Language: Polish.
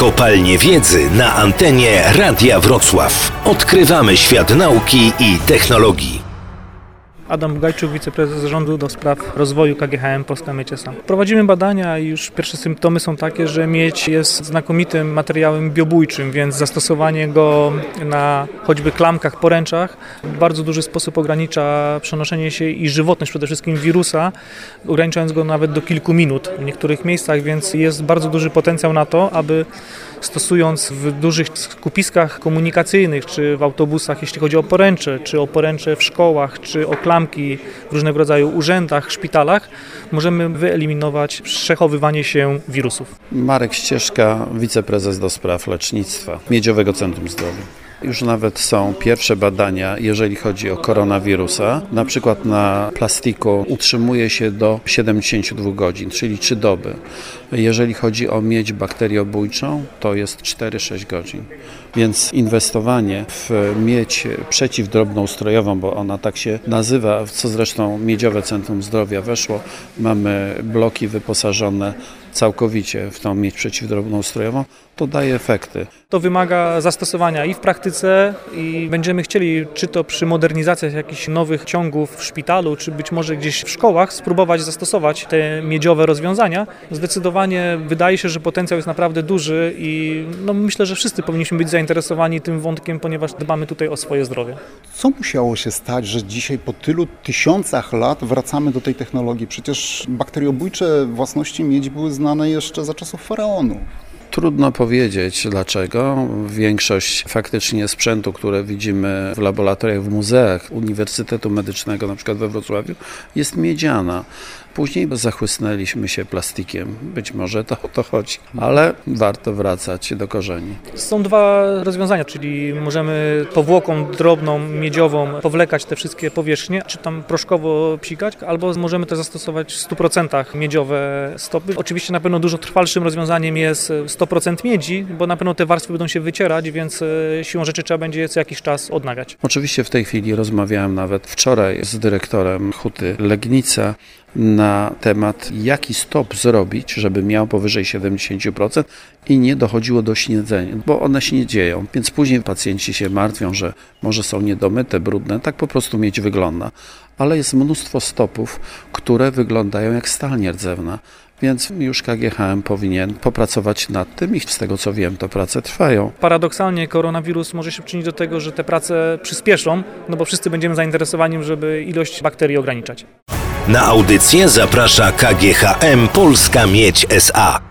Kopalnie Wiedzy na antenie Radia Wrocław. Odkrywamy świat nauki i technologii. Adam Bugajczuk, wiceprezes zarządu do spraw rozwoju KGHM Polska Miedź S.A. Prowadzimy badania i już pierwsze symptomy są takie, że miedź jest znakomitym materiałem biobójczym, więc zastosowanie go na choćby klamkach, poręczach w bardzo duży sposób ogranicza przenoszenie się i żywotność przede wszystkim wirusa, ograniczając go nawet do kilku minut w niektórych miejscach, więc jest bardzo duży potencjał na to, aby stosując w dużych skupiskach komunikacyjnych, czy w autobusach, jeśli chodzi o poręcze, czy o poręcze w szkołach, czy o klamki w różnego rodzaju urzędach, szpitalach, możemy wyeliminować przechowywanie się wirusów. Marek Ścieżka, wiceprezes do spraw lecznictwa Miedziowego Centrum Zdrowia. Już nawet są pierwsze badania, jeżeli chodzi o koronawirusa. Na przykład na plastiku utrzymuje się do 72 godzin, czyli 3 doby. Jeżeli chodzi o miedź bakteriobójczą, to jest 4-6 godzin. Więc inwestowanie w miedź przeciwdrobnoustrojową, bo ona tak się nazywa, co zresztą Miedziowe Centrum Zdrowia weszło, mamy bloki wyposażone całkowicie w tą miedź przeciwdrobnoustrojową, to daje efekty. To wymaga zastosowania i w praktyce i będziemy chcieli, czy to przy modernizacjach jakichś nowych ciągów w szpitalu, czy być może gdzieś w szkołach, spróbować zastosować te miedziowe rozwiązania. Zdecydowanie wydaje się, że potencjał jest naprawdę duży i no, myślę, że wszyscy powinniśmy być zainteresowani tym wątkiem, ponieważ dbamy tutaj o swoje zdrowie. Co musiało się stać, że dzisiaj po tylu tysiącach lat wracamy do tej technologii? Przecież bakteriobójcze własności miedzi były znane jeszcze za czasów faraonów. Trudno powiedzieć dlaczego. Większość faktycznie sprzętu, które widzimy w laboratoriach, w muzeach Uniwersytetu Medycznego, na przykład we Wrocławiu, jest miedziana. Później zachłysnęliśmy się plastikiem. Być może to o to chodzi, ale warto wracać do korzeni. Są dwa rozwiązania, czyli możemy powłoką drobną, miedziową powlekać te wszystkie powierzchnie, czy tam proszkowo psikać, albo możemy też zastosować w 100% miedziowe stopy. Oczywiście na pewno dużo trwalszym rozwiązaniem jest 100% miedzi, bo na pewno te warstwy będą się wycierać, więc e, siłą rzeczy trzeba będzie je co jakiś czas odnawiać. Oczywiście w tej chwili rozmawiałem nawet wczoraj z dyrektorem Huty Legnica na temat, jaki stop zrobić, żeby miał powyżej 70% i nie dochodziło do śniedzenia, bo one śniedzieją, więc później pacjenci się martwią, że może są niedomyte, brudne, tak po prostu mieć wygląda. Ale jest mnóstwo stopów, które wyglądają jak stal nierdzewna. Więc już KGHM powinien popracować nad tym i z tego co wiem, to prace trwają. Paradoksalnie koronawirus może się przyczynić do tego, że te prace przyspieszą, no bo wszyscy będziemy zainteresowani, żeby ilość bakterii ograniczać. Na audycję zaprasza KGHM Polska Miedź SA.